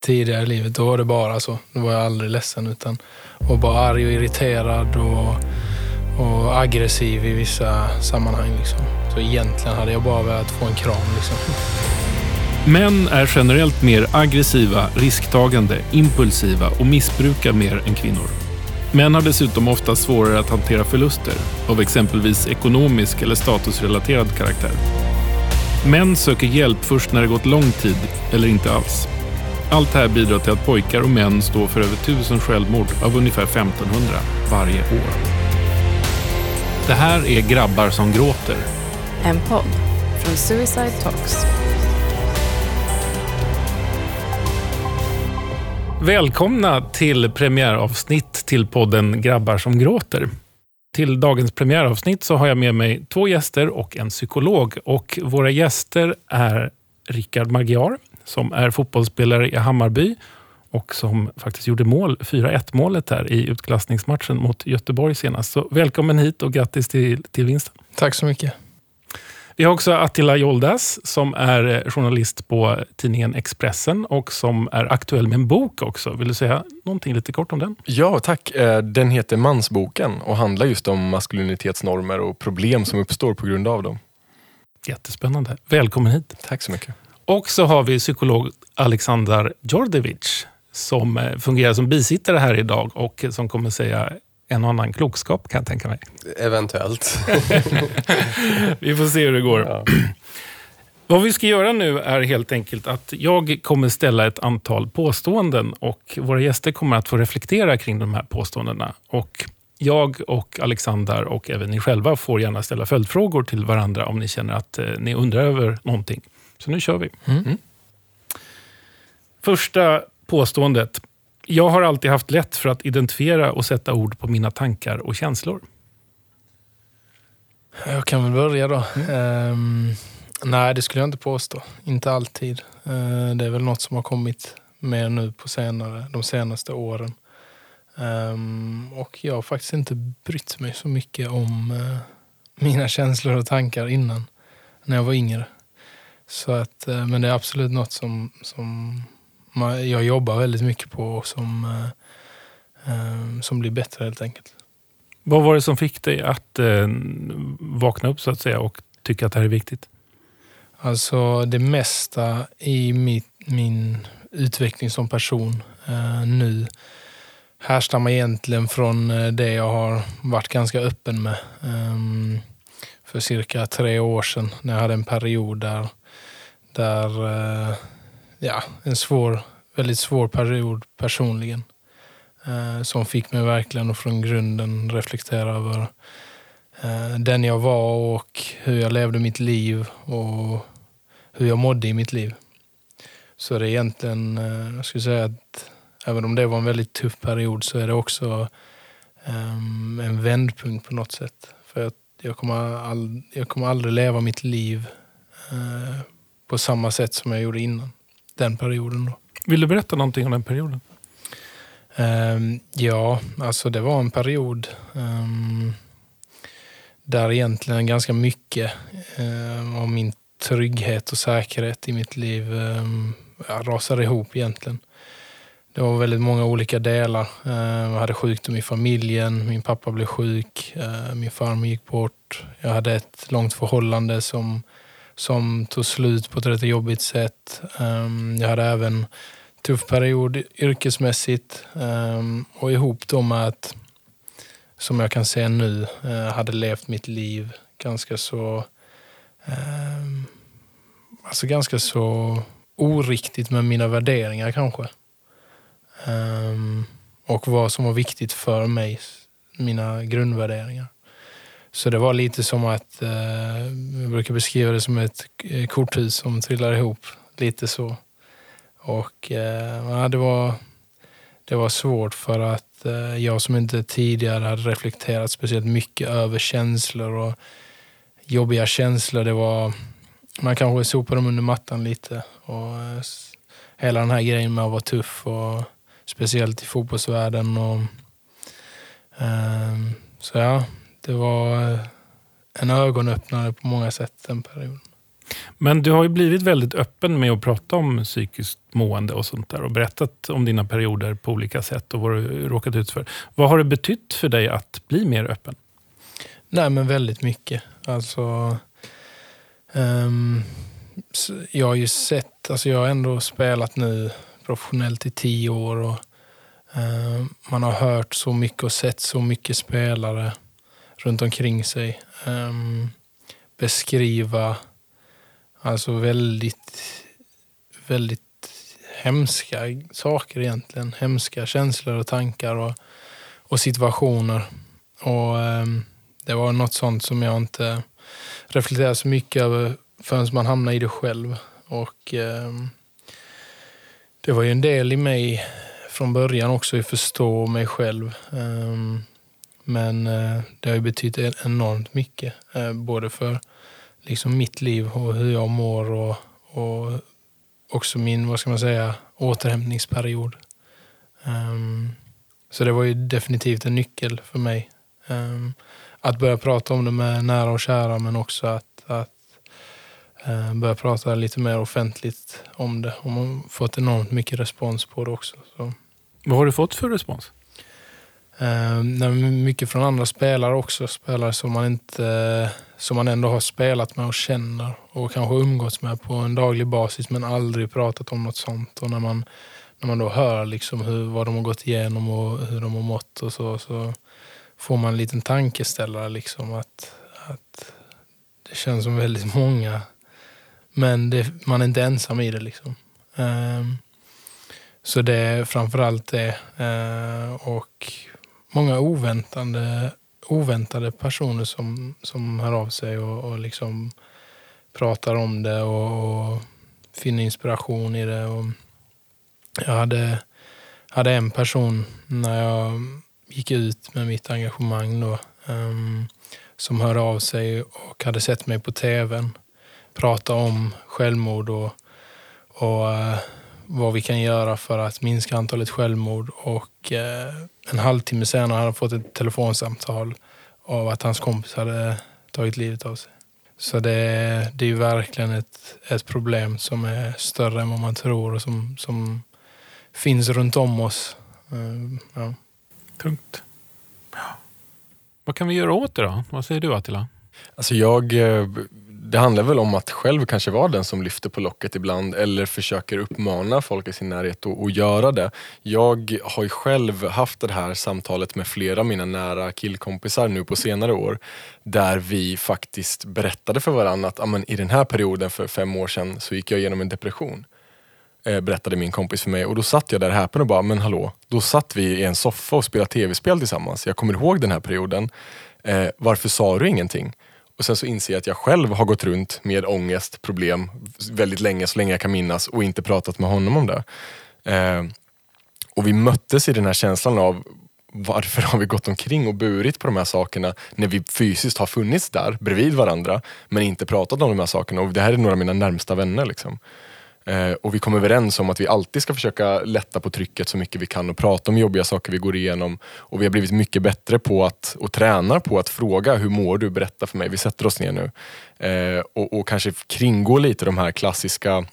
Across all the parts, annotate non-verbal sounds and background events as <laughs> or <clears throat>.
tidigare i livet, då var det bara så. Då var jag aldrig ledsen utan var bara arg och irriterad och, och aggressiv i vissa sammanhang. Liksom. Så egentligen hade jag bara velat få en kram. Liksom. Män är generellt mer aggressiva, risktagande, impulsiva och missbrukar mer än kvinnor. Män har dessutom ofta svårare att hantera förluster av exempelvis ekonomisk eller statusrelaterad karaktär. Män söker hjälp först när det gått lång tid eller inte alls. Allt det här bidrar till att pojkar och män står för över tusen självmord av ungefär 1500 varje år. Det här är Grabbar som gråter. En podd från Suicide Talks. Välkomna till premiäravsnitt till podden Grabbar som gråter. Till dagens premiäravsnitt så har jag med mig två gäster och en psykolog. Och Våra gäster är Rickard Magyar som är fotbollsspelare i Hammarby och som faktiskt gjorde mål, 4-1 målet här i utklassningsmatchen mot Göteborg senast. Så välkommen hit och grattis till, till vinsten. Tack så mycket. Vi har också Attila Joldas som är journalist på tidningen Expressen och som är aktuell med en bok också. Vill du säga någonting lite kort om den? Ja, tack. Eh, den heter Mansboken och handlar just om maskulinitetsnormer och problem som uppstår på grund av dem. Jättespännande. Välkommen hit. Tack så mycket. Och så har vi psykolog Aleksandar Djordjevic som eh, fungerar som bisittare här idag och som kommer säga en och annan klokskap kan jag tänka mig. Eventuellt. <laughs> vi får se hur det går. Ja. <clears throat> Vad vi ska göra nu är helt enkelt att jag kommer ställa ett antal påståenden och våra gäster kommer att få reflektera kring de här påståendena. Och jag och Alexander och även ni själva får gärna ställa följdfrågor till varandra om ni känner att eh, ni undrar över någonting. Så nu kör vi. Mm. mm. Första påståendet. Jag har alltid haft lätt för att identifiera och sätta ord på mina tankar och känslor. Jag kan väl börja då. Mm. Um, nej, det skulle jag inte påstå. Inte alltid. Uh, det är väl något som har kommit mer nu på senare, de senaste åren. Um, och jag har faktiskt inte brytt mig så mycket om uh, mina känslor och tankar innan, när jag var yngre. Så att, uh, men det är absolut något som, som jag jobbar väldigt mycket på och som, uh, som blir bättre helt enkelt. Vad var det som fick dig att vakna upp så att säga och tycka att det här är viktigt? Alltså det mesta i mitt, min utveckling som person nu härstammar egentligen från eh, det jag har varit ganska öppen med. Um, för cirka tre år sedan när jag hade en period där, där eh, ja, en svår, väldigt svår period personligen. Eh, som fick mig verkligen att från grunden reflektera över eh, den jag var och hur jag levde mitt liv och hur jag mådde i mitt liv. Så det är egentligen, jag skulle säga att även om det var en väldigt tuff period så är det också um, en vändpunkt på något sätt. För att jag, kommer all, jag kommer aldrig leva mitt liv uh, på samma sätt som jag gjorde innan. Den perioden då. Vill du berätta någonting om den perioden? Um, ja, alltså det var en period um, där egentligen ganska mycket um, av min trygghet och säkerhet i mitt liv um, rasade ihop egentligen. Det var väldigt många olika delar. Jag hade sjukdom i familjen, min pappa blev sjuk, min farmor gick bort. Jag hade ett långt förhållande som, som tog slut på ett rätt jobbigt sätt. Ehm, jag hade även en tuff period yrkesmässigt ehm, och ihop då med att, som jag kan se nu, eh, hade levt mitt liv ganska så ehm, alltså ganska så oriktigt med mina värderingar kanske. Um, och vad som var viktigt för mig, mina grundvärderingar. Så det var lite som att, eh, jag brukar beskriva det som ett eh, korthus som trillar ihop. Lite så. Och eh, ja, det, var, det var svårt för att jag som inte tidigare hade reflekterat speciellt mycket över känslor och jobbiga känslor. Det var, man kanske sopade dem under mattan lite. Och hela den här grejen med att vara tuff och speciellt i fotbollsvärlden. Och, eh, så ja, det var en ögonöppnare på många sätt den perioden. Men du har ju blivit väldigt öppen med att prata om psykiskt mående och sånt där och berättat om dina perioder på olika sätt och vad du råkat ut för. Vad har det betytt för dig att bli mer öppen? Nej, men väldigt mycket. Alltså, um, jag har ju sett, alltså jag har ändå spelat nu professionellt i tio år och um, man har hört så mycket och sett så mycket spelare runt omkring sig um, beskriva alltså väldigt, väldigt hemska saker egentligen. Hemska känslor och tankar och, och situationer. Och ehm, det var något sånt som jag inte reflekterade så mycket över förrän man hamnade i det själv. Och um, Det var ju en del i mig från början också, att förstå mig själv. Um, men eh, det har ju betytt enormt mycket. Eh, både för liksom mitt liv och hur jag mår och, och också min, vad ska man säga, återhämtningsperiod. Um, så det var ju definitivt en nyckel för mig. Um, att börja prata om det med nära och kära men också att, att uh, börja prata lite mer offentligt om det. Och man fått enormt mycket respons på det också. Så. Vad har du fått för respons? Eh, mycket från andra spelare också. Spelare som man, inte, som man ändå har spelat med och känner och kanske umgåtts med på en daglig basis men aldrig pratat om något sånt. Och när man, när man då hör liksom hur, vad de har gått igenom och hur de har mått och så, så får man en liten tankeställare. Liksom, att, att det känns som väldigt <laughs> många. Men det, man är inte ensam i det. Liksom. Eh, så det är framförallt det. Eh, och många oväntade, oväntade personer som, som hör av sig och, och liksom pratar om det och, och finner inspiration i det. Och jag hade, hade en person när jag gick ut med mitt engagemang då, um, som hörde av sig och hade sett mig på tvn prata om självmord och, och uh, vad vi kan göra för att minska antalet självmord. Och uh, en halvtimme senare hade han fått ett telefonsamtal av att hans kompis hade tagit livet av sig. Så det, det är ju verkligen ett, ett problem som är större än vad man tror och som, som finns runt om oss. Uh, ja. Tungt. Ja. Vad kan vi göra åt det då? Vad säger du Attila? Alltså jag, eh, det handlar väl om att själv kanske vara den som lyfter på locket ibland eller försöker uppmana folk i sin närhet att, att göra det. Jag har ju själv haft det här samtalet med flera av mina nära killkompisar nu på senare år där vi faktiskt berättade för varandra att ah, amen, i den här perioden för fem år sedan så gick jag igenom en depression. Eh, berättade min kompis för mig och då satt jag där häpen och bara, men hallå, då satt vi i en soffa och spelade tv-spel tillsammans. Jag kommer ihåg den här perioden. Eh, varför sa du ingenting? Och sen så inser jag att jag själv har gått runt med ångest, problem väldigt länge, så länge jag kan minnas och inte pratat med honom om det. Eh, och vi möttes i den här känslan av varför har vi gått omkring och burit på de här sakerna när vi fysiskt har funnits där bredvid varandra men inte pratat om de här sakerna. Och det här är några av mina närmsta vänner. Liksom. Eh, och vi kom överens om att vi alltid ska försöka lätta på trycket så mycket vi kan och prata om jobbiga saker vi går igenom. Och vi har blivit mycket bättre på att, och tränar på att fråga hur mår du? Berätta för mig. Vi sätter oss ner nu. Eh, och, och kanske kringgå lite de här klassiska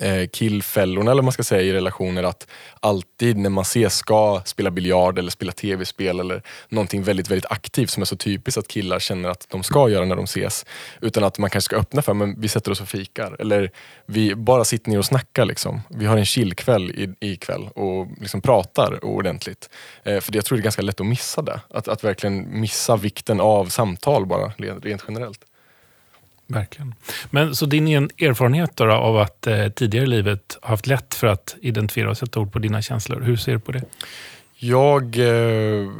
Eh, killfällorna eller man ska säga i relationer att alltid när man ses ska spela biljard eller spela tv-spel eller någonting väldigt, väldigt aktivt som är så typiskt att killar känner att de ska göra när de ses. Utan att man kanske ska öppna för, men vi sätter oss och fikar. Eller vi bara sitter ner och snackar. Liksom. Vi har en chillkväll ikväll och liksom pratar ordentligt. Eh, för jag tror det är ganska lätt att missa det. Att, att verkligen missa vikten av samtal bara, rent generellt. Verkligen. Men så din erfarenhet då, då av att eh, tidigare i livet haft lätt för att identifiera och sätta ord på dina känslor, hur ser du på det? Jag eh,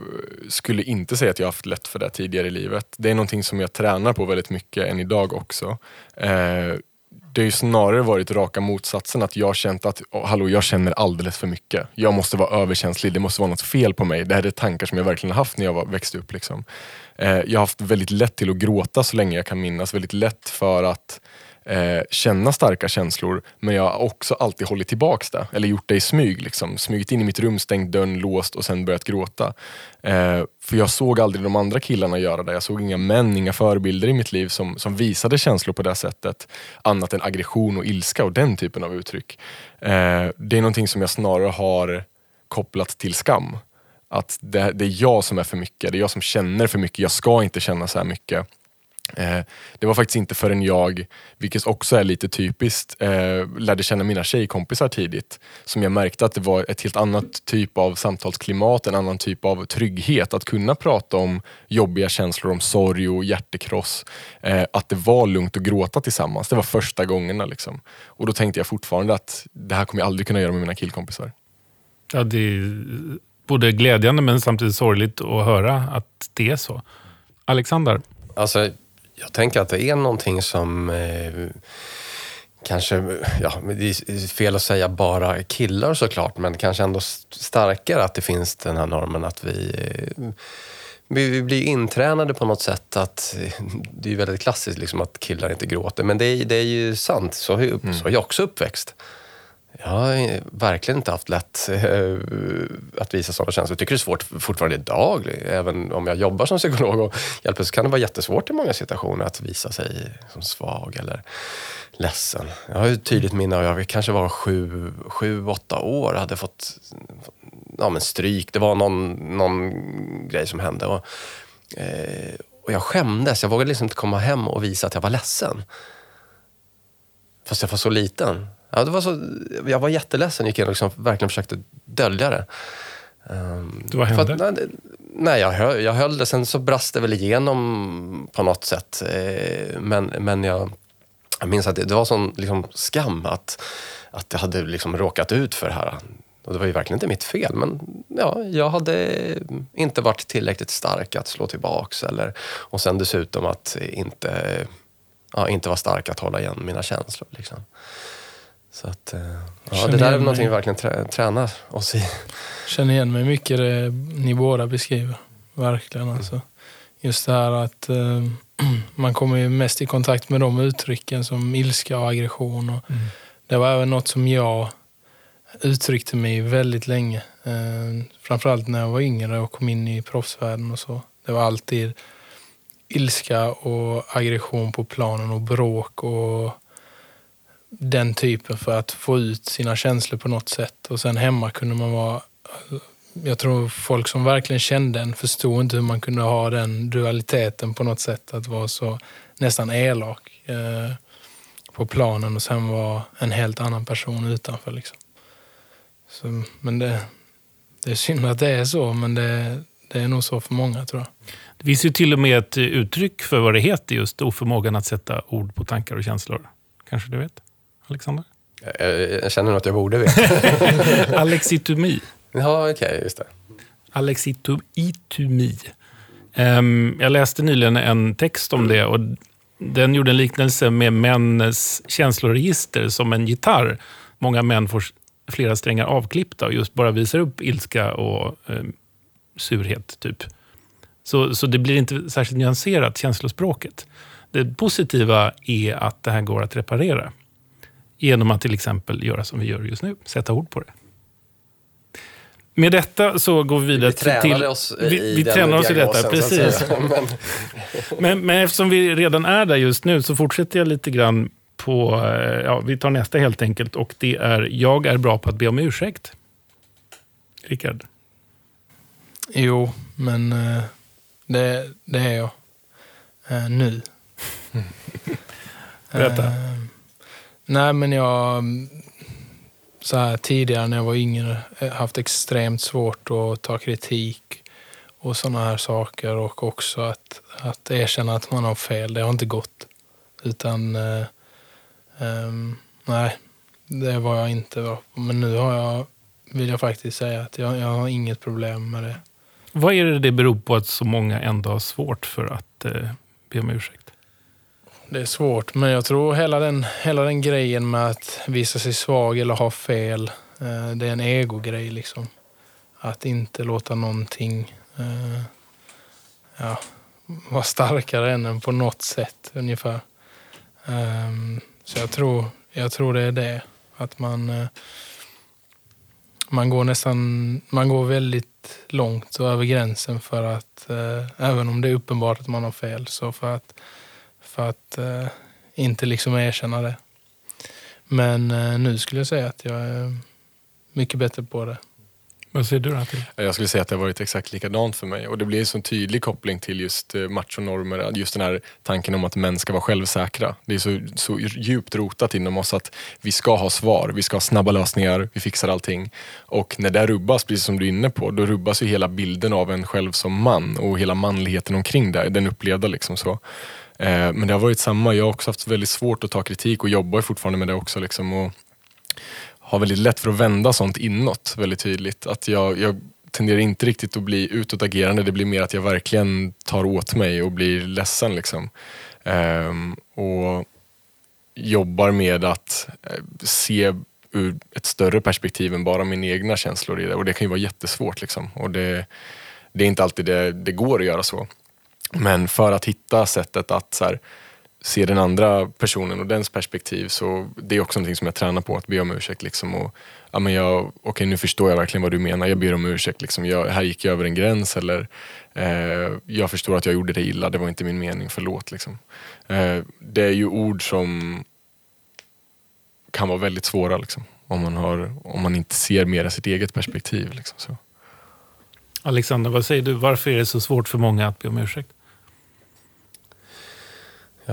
skulle inte säga att jag haft lätt för det tidigare i livet. Det är någonting som jag tränar på väldigt mycket än idag också. Eh, det har ju snarare varit raka motsatsen. Att jag har känt att, oh, hallå, jag känner alldeles för mycket. Jag måste vara överkänslig, det måste vara något fel på mig. Det här är tankar som jag verkligen haft när jag var, växte upp. Liksom. Eh, jag har haft väldigt lätt till att gråta så länge jag kan minnas. Väldigt lätt för att eh, känna starka känslor men jag har också alltid hållit tillbaks det. Eller gjort det i smyg. Liksom. Smugit in i mitt rum, stängt dörren, låst och sen börjat gråta. Eh, för jag såg aldrig de andra killarna göra det. Jag såg inga män, inga förebilder i mitt liv som, som visade känslor på det sättet. Annat än aggression och ilska och den typen av uttryck. Eh, det är någonting som jag snarare har kopplat till skam. Att det, det, är jag som är för mycket, det är jag som känner för mycket, jag ska inte känna så här mycket. Eh, det var faktiskt inte förrän jag, vilket också är lite typiskt, eh, lärde känna mina tjejkompisar tidigt som jag märkte att det var ett helt annat typ av samtalsklimat, en annan typ av trygghet att kunna prata om jobbiga känslor, om sorg och hjärtekross. Eh, att det var lugnt att gråta tillsammans, det var första gångerna. Liksom. Och då tänkte jag fortfarande att det här kommer jag aldrig kunna göra med mina killkompisar. Ja, det är både glädjande men samtidigt sorgligt att höra att det är så. Alexander? Alltså, jag tänker att det är någonting som eh, kanske, ja, det är fel att säga bara killar såklart, men kanske ändå starkare att det finns den här normen att vi eh, vi blir intränade på något sätt att, <laughs> det är väldigt klassiskt liksom att killar inte gråter, men det är, det är ju sant. Så, mm. så är jag också uppväxt. Jag har eh, verkligen inte haft lätt eh, att visa sådana känslor. Jag tycker det är svårt fortfarande idag. Även om jag jobbar som psykolog och hjälper så kan det vara jättesvårt i många situationer att visa sig som svag eller ledsen. Jag har ett tydligt minne av jag kanske var sju, sju åtta år och hade fått ja, men stryk. Det var någon, någon grej som hände. Och, eh, och jag skämdes. Jag vågade liksom inte komma hem och visa att jag var ledsen. Fast jag var så liten. Ja, det var så, jag var jätteledsen, gick in och liksom verkligen försökte dölja det. Um, vad hände? Att, nej, nej jag, höll, jag höll det, sen så brast det väl igenom på något sätt. Eh, men, men jag, jag minns att det, det var sån liksom, skam att, att jag hade liksom råkat ut för det här. Och det var ju verkligen inte mitt fel, men ja, jag hade inte varit tillräckligt stark att slå tillbaks. Eller, och sen dessutom att inte, ja, inte vara stark att hålla igen mina känslor. Liksom. Så att, eh, ja, det där är någonting vi verkligen trä, tränar oss i. Känner igen mig mycket det ni båda beskriver. Verkligen alltså. Just det här att eh, <clears throat> man kommer ju mest i kontakt med de uttrycken som ilska och aggression. Och mm. Det var även något som jag uttryckte mig väldigt länge. Eh, framförallt när jag var yngre och kom in i proffsvärlden och så. Det var alltid ilska och aggression på planen och bråk och den typen för att få ut sina känslor på något sätt. Och sen hemma kunde man vara... Alltså, jag tror folk som verkligen kände en förstod inte hur man kunde ha den dualiteten på något sätt. Att vara så nästan elak eh, på planen och sen vara en helt annan person utanför. Liksom. Så, men det, det är synd att det är så, men det, det är nog så för många tror jag. Det finns ju till och med ett uttryck för vad det heter, just oförmågan att sätta ord på tankar och känslor. Kanske du vet? Alexander? Jag, jag känner nog att jag borde veta. <laughs> Alexitomi. Ja, okej, okay, just det. Alexitomi. Um, jag läste nyligen en text om det och den gjorde en liknelse med männens känsloregister som en gitarr. Många män får flera strängar avklippta och just bara visar upp ilska och um, surhet. typ. Så, så det blir inte särskilt nyanserat, känslospråket. Det positiva är att det här går att reparera. Genom att till exempel göra som vi gör just nu, sätta ord på det. Med detta så går vi vidare vi till... till oss i vi, vi tränar oss i detta, precis. <laughs> men... men, men eftersom vi redan är där just nu så fortsätter jag lite grann på... Eh, ja, vi tar nästa helt enkelt och det är Jag är bra på att be om ursäkt. Rickard? Jo, men eh, det, det är jag. Eh, nu. Berätta. Nej, men jag så här, tidigare när jag var yngre eh, haft extremt svårt att ta kritik och sådana här saker och också att, att erkänna att man har fel. Det har inte gått. Utan, eh, eh, nej, det var jag inte. bra på. Men nu har jag, vill jag faktiskt säga att jag, jag har inget problem med det. Vad är det det beror på att så många ändå har svårt för att eh, be om ursäkt? Det är svårt, men jag tror hela den, hela den grejen med att visa sig svag eller ha fel, eh, det är en egogrej. Liksom. Att inte låta någonting eh, ja, vara starkare än en på något sätt ungefär. Ehm, så jag tror, jag tror det är det. Att man, eh, man går nästan, man går väldigt långt och över gränsen för att, eh, även om det är uppenbart att man har fel, så för att, för att eh, inte liksom erkänna det. Men eh, nu skulle jag säga att jag är mycket bättre på det. Vad säger du då? Till? Jag skulle säga att det har varit exakt likadant för mig och det blir en sån tydlig koppling till just eh, machonormer, just den här tanken om att män ska vara självsäkra. Det är så, så djupt rotat inom oss att vi ska ha svar, vi ska ha snabba lösningar, vi fixar allting. Och när det rubbas, precis som du är inne på, då rubbas ju hela bilden av en själv som man och hela manligheten omkring det, den upplevda liksom så. Eh, men det har varit samma, jag har också haft väldigt svårt att ta kritik och jobbar fortfarande med det också. Liksom, och har väldigt lätt för att vända sånt inåt väldigt tydligt. Att jag, jag tenderar inte riktigt att bli utåtagerande, det blir mer att jag verkligen tar åt mig och blir ledsen. Liksom. Ehm, och jobbar med att eh, se ur ett större perspektiv än bara mina egna känslor i det. Och det kan ju vara jättesvårt. Liksom. Och det, det är inte alltid det, det går att göra så. Men för att hitta sättet att så här, se den andra personen och dens perspektiv så det är också någonting som jag tränar på, att be om ursäkt. Liksom, och, ja, men jag, okay, nu förstår jag verkligen vad du menar, jag ber om ursäkt. Liksom, jag, här gick jag över en gräns eller eh, jag förstår att jag gjorde det illa, det var inte min mening, förlåt. Liksom. Eh, det är ju ord som kan vara väldigt svåra liksom, om, man har, om man inte ser mer än sitt eget perspektiv. Liksom, så. Alexander, vad säger du? Varför är det så svårt för många att be om ursäkt?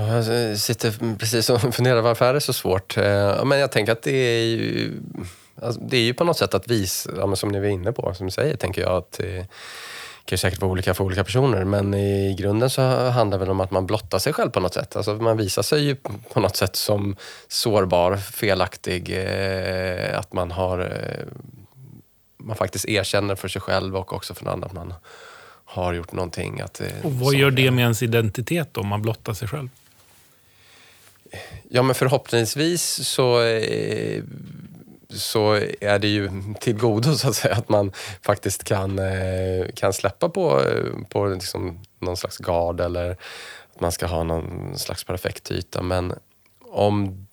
Ja, jag sitter precis och <laughs> funderar varför är det så svårt. Eh, men jag tänker att det är ju, alltså, det är ju på något sätt att visa, som ni var inne på, som du säger, tänker jag att det kan säkert vara olika för olika personer, men i grunden så handlar det väl om att man blottar sig själv på något sätt. Alltså man visar sig ju på något sätt som sårbar, felaktig, eh, att man har eh, man faktiskt erkänner för sig själv och också för andra att man har gjort någonting. Att, och vad gör det med ens identitet då, om man blottar sig själv? Ja, men förhoppningsvis så, eh, så är det ju till godo så att säga att man faktiskt kan, eh, kan släppa på, eh, på liksom någon slags gard eller att man ska ha någon slags perfekt yta. Men om,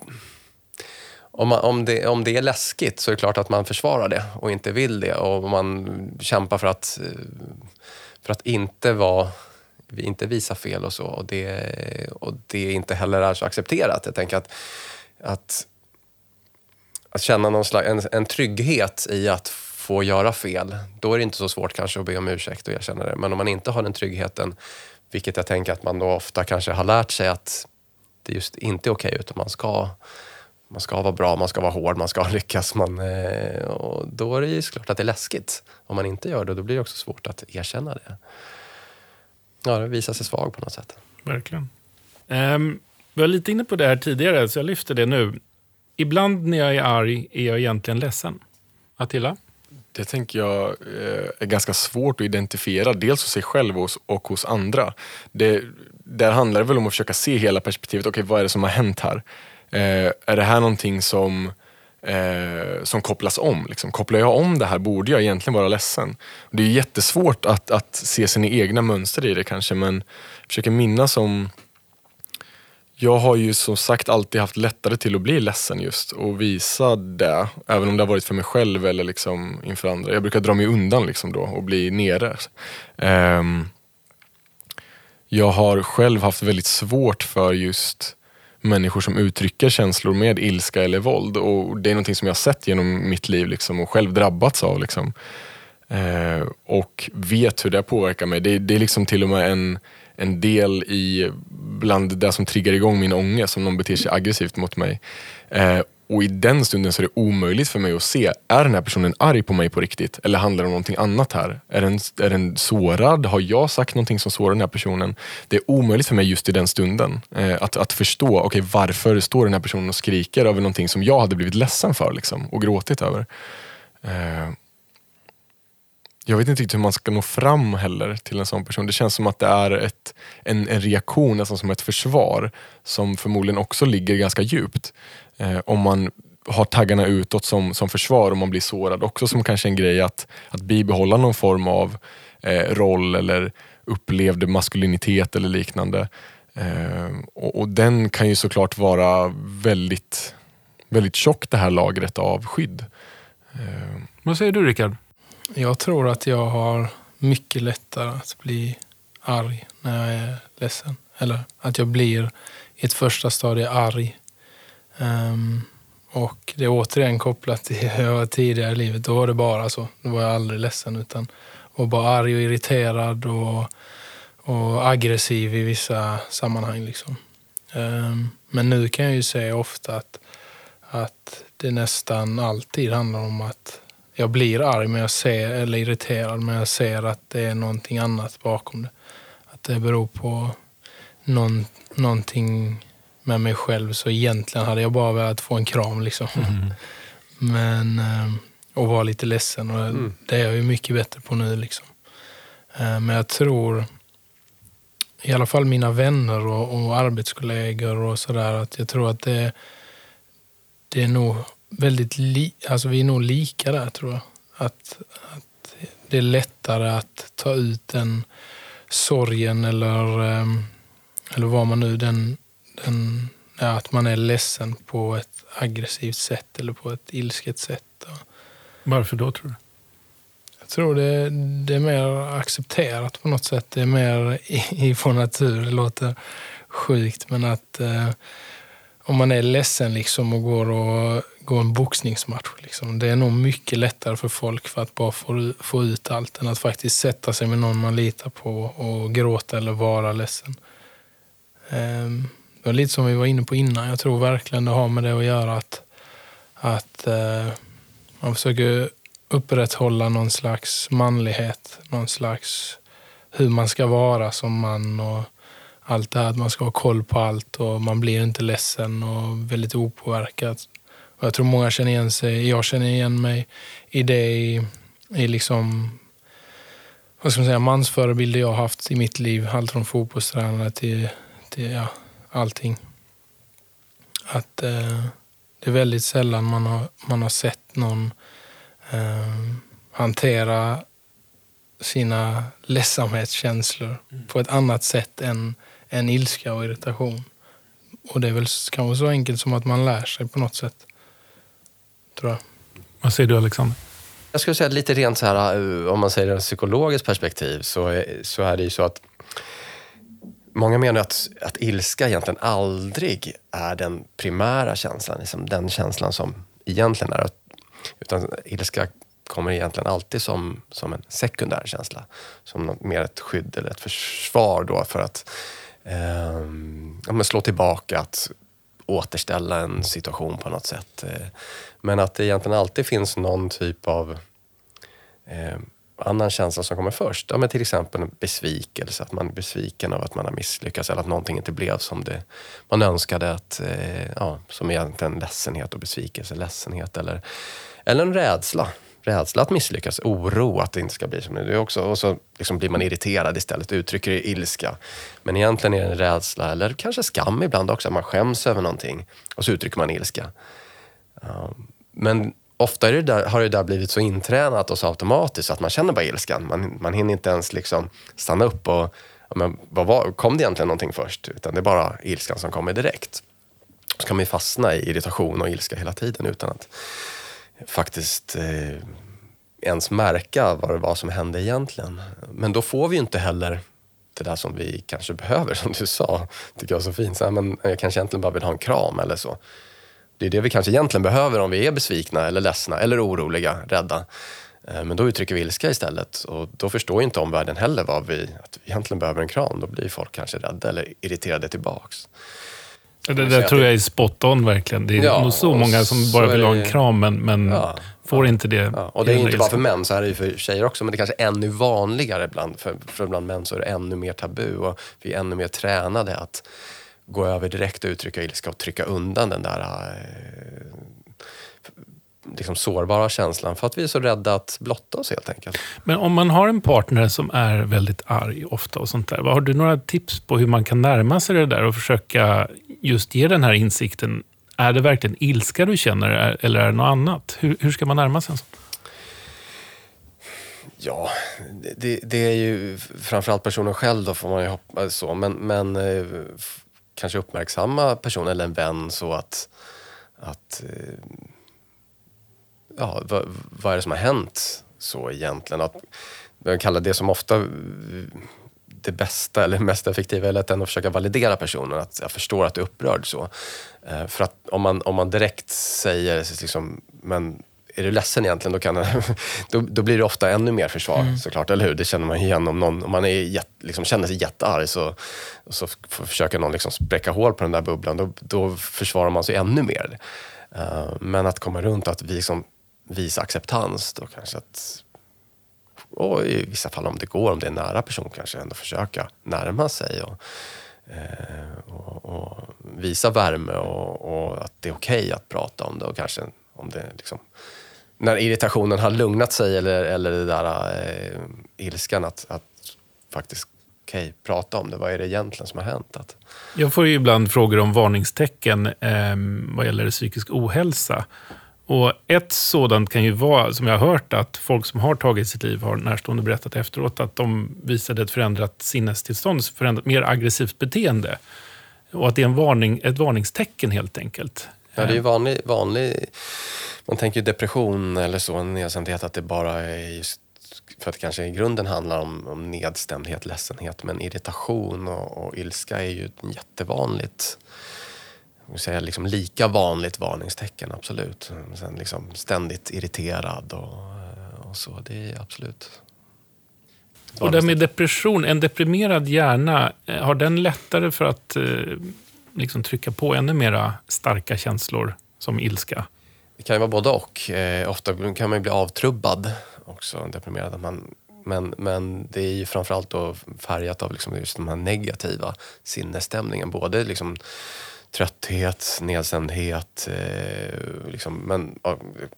om, man, om, det, om det är läskigt så är det klart att man försvarar det och inte vill det och man kämpar för att, eh, för att inte vara inte visa fel och så. Och det, och det inte heller är så accepterat. Jag tänker att, att, att känna någon slags, en, en trygghet i att få göra fel, då är det inte så svårt kanske att be om ursäkt och erkänna det. Men om man inte har den tryggheten, vilket jag tänker att man då ofta kanske har lärt sig att det just inte är okej, okay, utan man ska, man ska vara bra, man ska vara hård, man ska <laughs> lyckas. Man, eh, och då är det ju såklart att det är läskigt. Om man inte gör det, då blir det också svårt att erkänna det ja, visar sig svag på något sätt. Verkligen. Um, vi var lite inne på det här tidigare, så jag lyfter det nu. Ibland när jag är arg är jag egentligen ledsen. Attila? Det tänker jag eh, är ganska svårt att identifiera, dels hos sig själv och, och hos andra. Det, där handlar det väl om att försöka se hela perspektivet. Okej, okay, vad är det som har hänt här? Eh, är det här någonting som eh, som kopplas om. Liksom. Kopplar jag om det här borde jag egentligen vara ledsen. Det är jättesvårt att, att se sina egna mönster i det kanske men jag försöker minnas om jag har ju som sagt alltid haft lättare till att bli ledsen just och visa det. Även om det har varit för mig själv eller liksom inför andra. Jag brukar dra mig undan liksom då och bli nere. Um, jag har själv haft väldigt svårt för just människor som uttrycker känslor med ilska eller våld. Och Det är någonting som jag har sett genom mitt liv liksom, och själv drabbats av. Liksom. Eh, och vet hur det påverkar mig. Det, det, är liksom till och med en, en del i bland det som triggar igång min ångest, om någon beter sig aggressivt mot mig. Eh, och i den stunden så är det omöjligt för mig att se, är den här personen arg på mig på riktigt? Eller handlar det om någonting annat här? Är den, är den sårad? Har jag sagt någonting som sårar den här personen? Det är omöjligt för mig just i den stunden eh, att, att förstå, okay, varför står den här personen och skriker över någonting som jag hade blivit ledsen för liksom, och gråtit över. Eh, jag vet inte riktigt hur man ska nå fram heller till en sån person. Det känns som att det är ett, en, en reaktion, nästan som ett försvar, som förmodligen också ligger ganska djupt. Eh, om man har taggarna utåt som, som försvar om man blir sårad. Också som kanske en grej att, att bibehålla någon form av eh, roll eller upplevd maskulinitet eller liknande. Eh, och, och den kan ju såklart vara väldigt, väldigt tjock det här lagret av skydd. Eh, Vad säger du Rickard? Jag tror att jag har mycket lättare att bli arg när jag är ledsen. Eller att jag blir i ett första stadie arg. Um, och det är återigen kopplat till hur <laughs> jag var tidigare i livet. Då var det bara så. Då var jag aldrig ledsen utan var bara arg och irriterad och, och aggressiv i vissa sammanhang. Liksom. Um, men nu kan jag ju se ofta att, att det nästan alltid handlar om att jag blir arg men jag ser, eller irriterad men jag ser att det är någonting annat bakom det. Att det beror på någon, någonting med mig själv. Så egentligen hade jag bara velat få en kram liksom. <laughs> Men, eh, och vara lite ledsen och Mm. det är jag ju mycket bättre på nu liksom. Eh, Men jag tror, i alla fall mina vänner och, och arbetskollegor och sådär, att jag tror att det, det är nog väldigt li, alltså vi är nog lika där tror jag. Att, att det är lättare att ta ut den sorgen eller, ehm, eller vad man nu, den, den, ja, att man är ledsen på ett aggressivt sätt eller på ett ilsket sätt. Varför då tror du? Jag tror det, det är mer accepterat på något sätt. Det är mer i, i vår natur. Det låter sjukt men att eh, om man är ledsen liksom och går, och, går en boxningsmatch. Liksom, det är nog mycket lättare för folk för att bara få, få ut allt än att faktiskt sätta sig med någon man litar på och gråta eller vara ledsen. Ehm, det lite som vi var inne på innan. Jag tror verkligen det har med det att göra att, att eh, man försöker upprätthålla någon slags manlighet, någon slags hur man ska vara som man och allt det här att man ska ha koll på allt och man blir inte ledsen och väldigt opåverkad. Och jag tror många känner igen sig, jag känner igen mig i det i, i liksom vad ska man säga, mansförebilder jag har haft i mitt liv. Allt från fotbollstränare till, till ja, allting. Att eh, det är väldigt sällan man har, man har sett någon eh, hantera sina ledsamhetskänslor på ett annat sätt än, än ilska och irritation. Och det är väl kanske så enkelt som att man lär sig på något sätt. Tror jag. Vad säger du Alexander? Jag skulle säga lite rent så här, eh, om man säger det psykologiskt perspektiv, så, är- så är det ju så att Många menar att, att ilska egentligen aldrig är den primära känslan, liksom den känslan som egentligen är. Utan ilska kommer egentligen alltid som, som en sekundär känsla. Som något, mer ett skydd eller ett försvar då för att eh, ja, slå tillbaka, att återställa en situation på något sätt. Eh, men att det egentligen alltid finns någon typ av eh, annan känsla som kommer först. Ja, men till exempel en besvikelse, att man är besviken av att man har misslyckats eller att någonting inte blev som det man önskade. Att, eh, ja, som egentligen ledsenhet och besvikelse, ledsenhet eller, eller en rädsla. Rädsla att misslyckas, oro att det inte ska bli som det är också. Och så liksom blir man irriterad istället, uttrycker ilska. Men egentligen är det en rädsla, eller kanske skam ibland också, att man skäms över någonting. Och så uttrycker man ilska. Ja, Men ofta är det där, har det där blivit så intränat och så automatiskt så att man känner bara ilskan. Man, man hinner inte ens liksom stanna upp och, ja, men vad var, kom det egentligen någonting först? Utan det är bara ilskan som kommer direkt. Så kan man ju fastna i irritation och ilska hela tiden utan att faktiskt eh, ens märka vad det var som hände egentligen. Men då får vi ju inte heller det där som vi kanske behöver, <laughs> som du sa. tycker jag så fint. Så här, men jag kanske egentligen bara vill ha en kram eller så. Det är det vi kanske egentligen behöver om vi är besvikna eller ledsna eller oroliga, rädda. Eh, Men då uttrycker vi ilska istället och då förstår inte omvärlden heller vad vi, att vi egentligen behöver en kram. Då blir folk kanske rädda eller irriterade tillbaks. Det där tror jag är spot on verkligen. Det är Ja, nog så många som bara är vill ha en kram men, men Ja, får inte det. Ja, och det är inte bara för män, så här är det för tjejer också, men det är kanske ännu vanligare bland, för, för bland män så är det ännu mer tabu och vi är ännu mer tränade att gå över direkt och uttrycka ilska och trycka undan den där eh, liksom sårbara känslan för att vi är så rädda att blotta oss helt enkelt. Men om man har en partner som är väldigt arg ofta och sånt där. Har du några tips på hur man kan närma sig det där och försöka just ge den här insikten? Är det verkligen ilska du känner eller är det något annat? Hur, hur ska man närma sig en sån? Ja, det, det är ju framförallt personen själv då får man ju hoppas så. Men, men eh, kanske uppmärksamma personen eller en vän så att, att eh, ja, vad, vad är det som har hänt så egentligen? Att, jag kallar det som ofta eh, det bästa eller mest effektiva är att ändå försöka validera personen. Att jag förstår att du är upprörd så. Eh, för att om man, om man direkt säger liksom, men är du ledsen egentligen? Då, kan, <laughs> då, då blir det ofta ännu mer försvar såklart, eller hur? Det känner man igen om någon om man är jätt, liksom, känner sig jättearg så, och så försöker någon liksom spräcka hål på den där bubblan. Då, då försvarar man sig ännu mer. Eh, men att komma runt att vi liksom visa acceptans då kanske att och i vissa fall om det går, om det är en nära person kanske ändå försöka närma sig och, eh, och, och visa värme och, och att det är okej att prata om det och kanske om det liksom när irritationen har lugnat sig eller, eller det där eh, ilskan att, att faktiskt okej, prata om det. Vad är det egentligen som har hänt? Att, Jag får ju ibland frågor om varningstecken eh, vad gäller psykisk ohälsa. Och ett sådant kan ju vara, som jag har hört, att folk som har tagit sitt liv har närstående berättat efteråt att de visade ett förändrat sinnestillstånd, förändrat, mer aggressivt beteende. Och att det är en varning, ett varningstecken helt enkelt. Ja, det är ju vanlig, vanlig... Man tänker ju depression eller så, nedstämdhet, att det bara är just för att det kanske i grunden handlar om, om nedstämdhet, ledsenhet. Men irritation och, och ilska är ju jättevanligt, jag säga liksom lika vanligt varningstecken, absolut. Sen liksom ständigt irriterad och, och så, det är absolut. Och det med depression, en deprimerad hjärna, eh, har den lättare för att eh, liksom trycka på ännu mera starka känslor som ilska? Det kan ju vara både och. Eh, ofta kan man ju bli avtrubbad också, deprimerad. Att Man, men, men det är ju framförallt då färgat av liksom just den här negativa sinnesstämningen. Både liksom trötthet, nedsändhet, eh, liksom, men,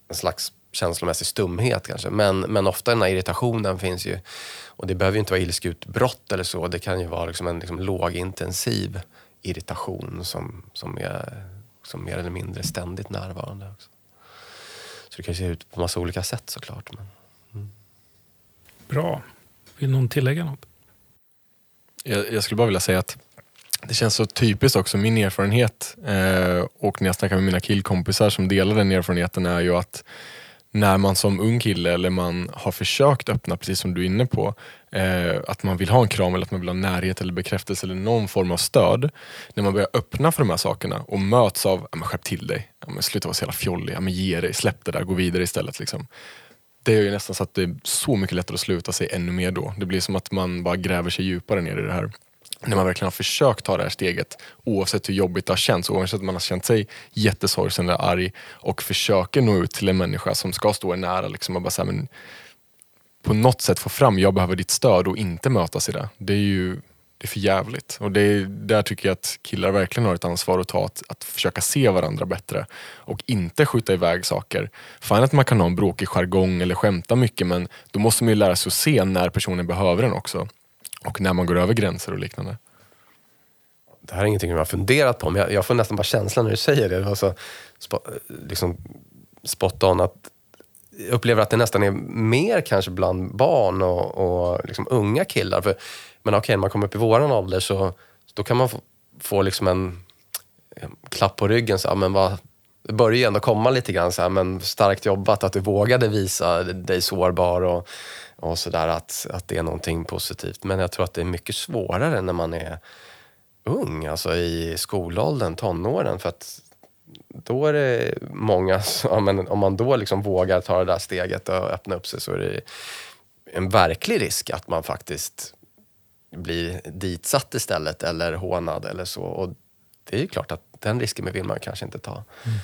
en slags känslomässig stumhet kanske. Men, men ofta den här irritationen finns ju. Och det behöver ju inte vara ilskutbrott eller så. Det kan ju vara liksom en liksom lågintensiv irritation som, som, är, som mer eller mindre ständigt närvarande. Också. Det kan se ut på massa olika sätt såklart. Men... Bra. Vill någon tillägga något? Jag, jag skulle bara vilja säga att det känns så typiskt också, min erfarenhet eh, och när jag snackar med mina killkompisar som delar den erfarenheten är ju att när man som ung kille eller man har försökt öppna, precis som du är inne på, eh, att man vill ha en kram eller att man vill ha närhet eller bekräftelse eller någon form av stöd. När man börjar öppna för de här sakerna och möts av, ja, men skärp till dig, ja, men sluta vara så jävla fjollig, ja, men ge dig, släpp det där, gå vidare istället. Liksom. Det gör ju nästan så att det är så mycket lättare att sluta sig ännu mer då. Det blir som att man bara gräver sig djupare ner i det här. När man verkligen har försökt ta det här steget, oavsett hur jobbigt det har känts, oavsett om man har känt sig jättesorgsen eller arg och försöker nå ut till en människa som ska stå en nära liksom och bara säga men på något sätt få fram, jag behöver ditt stöd och inte mötas i det. Det är ju det är för jävligt. Och det är, där tycker jag att killar verkligen har ett ansvar att ta, att, att försöka se varandra bättre och inte skjuta iväg saker. Fan att man kan ha en bråkig jargong eller skämta mycket men då måste man ju lära sig att se när personen behöver den också. Och när man går över gränser och liknande. Det här är ingenting jag har funderat på, men jag, jag får nästan bara känslan när du säger det. Det var så liksom spot on att jag upplever att det nästan är mer kanske bland barn och, och liksom unga killar. För, men okej, när man kommer upp i våran ålder så då kan man få, få liksom en, en klapp på ryggen. Så, ja, men vad, det börjar ju ändå komma lite grann så här, men starkt jobbat att du vågade visa dig sårbar och, och sådär att, att det är någonting positivt. Men jag tror att det är mycket svårare när man är ung, alltså i skolåldern, tonåren. För att då är det många, som- ja, men om man då liksom vågar ta det där steget och öppna upp sig så är det en verklig risk att man faktiskt blir ditsatt istället eller hånad eller så. Och det är ju klart att den risken vill man kanske inte ta. Mm.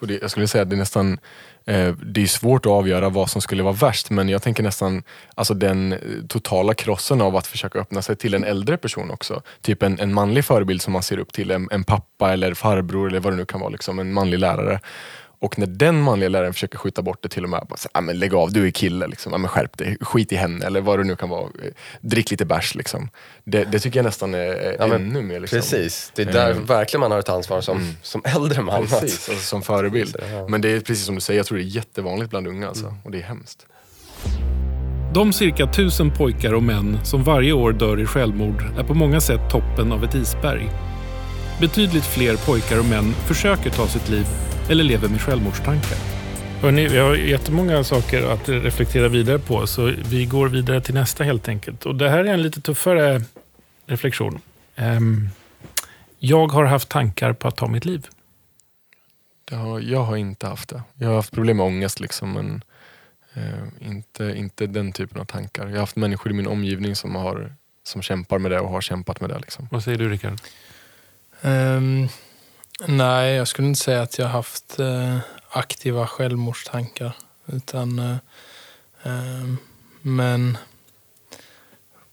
Och det, jag skulle säga att det är nästan Eh, det är svårt att avgöra vad som skulle vara värst men jag tänker nästan alltså den eh, totala krossen av att försöka öppna sig till en äldre person också. Typ en, en manlig förebild som man ser upp till, en, en pappa eller farbror eller vad det nu kan vara, liksom, en manlig lärare. Och när den manliga läraren försöker skjuta bort det till och med, bara, så, ah, men lägg av, du är kille, liksom. ah, men skärp dig, skit i henne eller vad det nu kan vara. Eh, Drick lite bärs. Liksom. Det, det tycker jag nästan är Ja, men ännu mer. Liksom. Precis, det är där Mm. verkligen man har ett ansvar som, som äldre man. Precis, alltså som förebild. Ja. Men det är precis som du säger, jag tror det är jättevanligt bland unga alltså. Och det är hemskt. De cirka tusen pojkar och män som varje år dör i självmord är på många sätt toppen av ett isberg. Betydligt fler pojkar och män försöker ta sitt liv eller lever med självmordstankar. Hörrni, vi har jättemånga saker att reflektera vidare på, så vi går vidare till nästa helt enkelt. Och det här är en lite tuffare reflektion. Ehm, jag har haft tankar på att ta mitt liv. Har, jag har inte haft det. Jag har haft problem med ångest, liksom, men eh, inte, inte den typen av tankar. Jag har haft människor i min omgivning som, har, som kämpar med det och har kämpat med det. Liksom. Vad säger du, Rickard? Um, nej, jag skulle inte säga att jag har haft eh, aktiva självmordstankar. Utan, eh, eh, men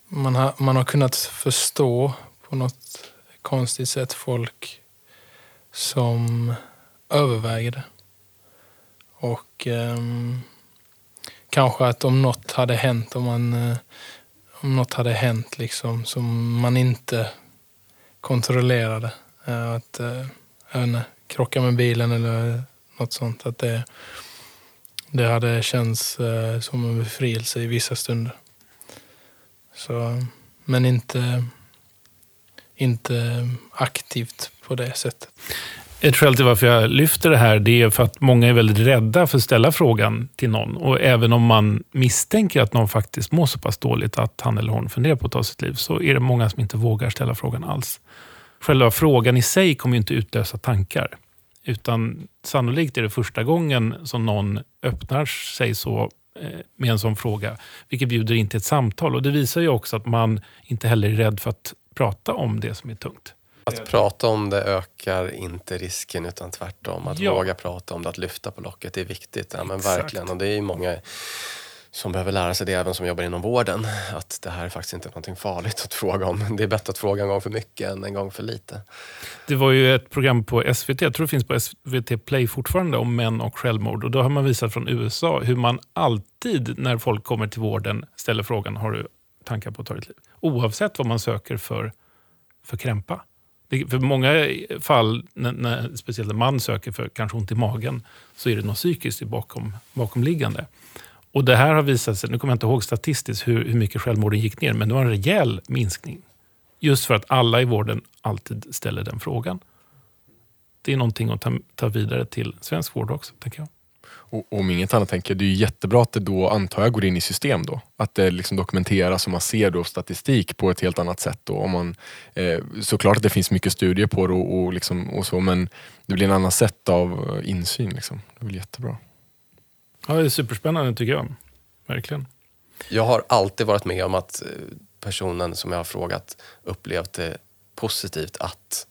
man har, man har kunnat förstå på något konstigt sätt folk som överväger det. Och eh, kanske att om något hade hänt, om, man, eh, om något hade hänt liksom som man inte kontrollerade. Eh, att inte, krocka med bilen eller något sånt. Att det, det hade känts eh, som en befrielse i vissa stunder. Så, men inte, inte aktivt på det sättet. Ett skäl till varför jag lyfter det här det är för att många är väldigt rädda för att ställa frågan till någon. Och även om man misstänker att någon faktiskt mår så pass dåligt att han eller hon funderar på att ta sitt liv, så är det många som inte vågar ställa frågan alls. Själva frågan i sig kommer inte utlösa tankar. Utan sannolikt är det första gången som någon öppnar sig så eh, med en sån fråga, vilket bjuder in till ett samtal. Och Det visar ju också att man inte heller är rädd för att prata om det som är tungt. Att prata om det ökar inte risken utan tvärtom. Att Ja. våga prata om det, att lyfta på locket, det är viktigt. Ja, men verkligen. Och det är ju många som behöver lära sig det, även som jobbar inom vården. Att det här är faktiskt inte någonting farligt att fråga om. Det är bättre att fråga en gång för mycket än en gång för lite. Det var ju ett program på SVT, jag tror det finns på SVT Play fortfarande, om män och självmord. Och Då har man visat från USA hur man alltid när folk kommer till vården ställer frågan, har du tankar på att ta ditt liv? Oavsett vad man söker för, för krämpa. Det, för många fall, när, när, speciellt när man söker för kanske ont i magen, så är det något psykiskt bakom, bakomliggande. Och det här har visat sig, nu kommer jag inte ihåg statistiskt hur, hur mycket självmorden gick ner, men det var en rejäl minskning. Just för att alla i vården alltid ställer den frågan. Det är någonting att ta, ta vidare till svensk vård också, tänker jag. Och, om inget annat tänker jag, det är jättebra att det då antar jag går in i system då. Att det liksom dokumenteras och man ser då statistik på ett helt annat sätt. Då. Om man, eh, såklart att det finns mycket studier på det och, och, liksom, och så men det blir en annan sätt av eh, insyn. Liksom. Det är väl jättebra. Ja, det är superspännande tycker jag. Verkligen. Jag har alltid varit med om att eh, personen som jag har frågat upplevt det positivt att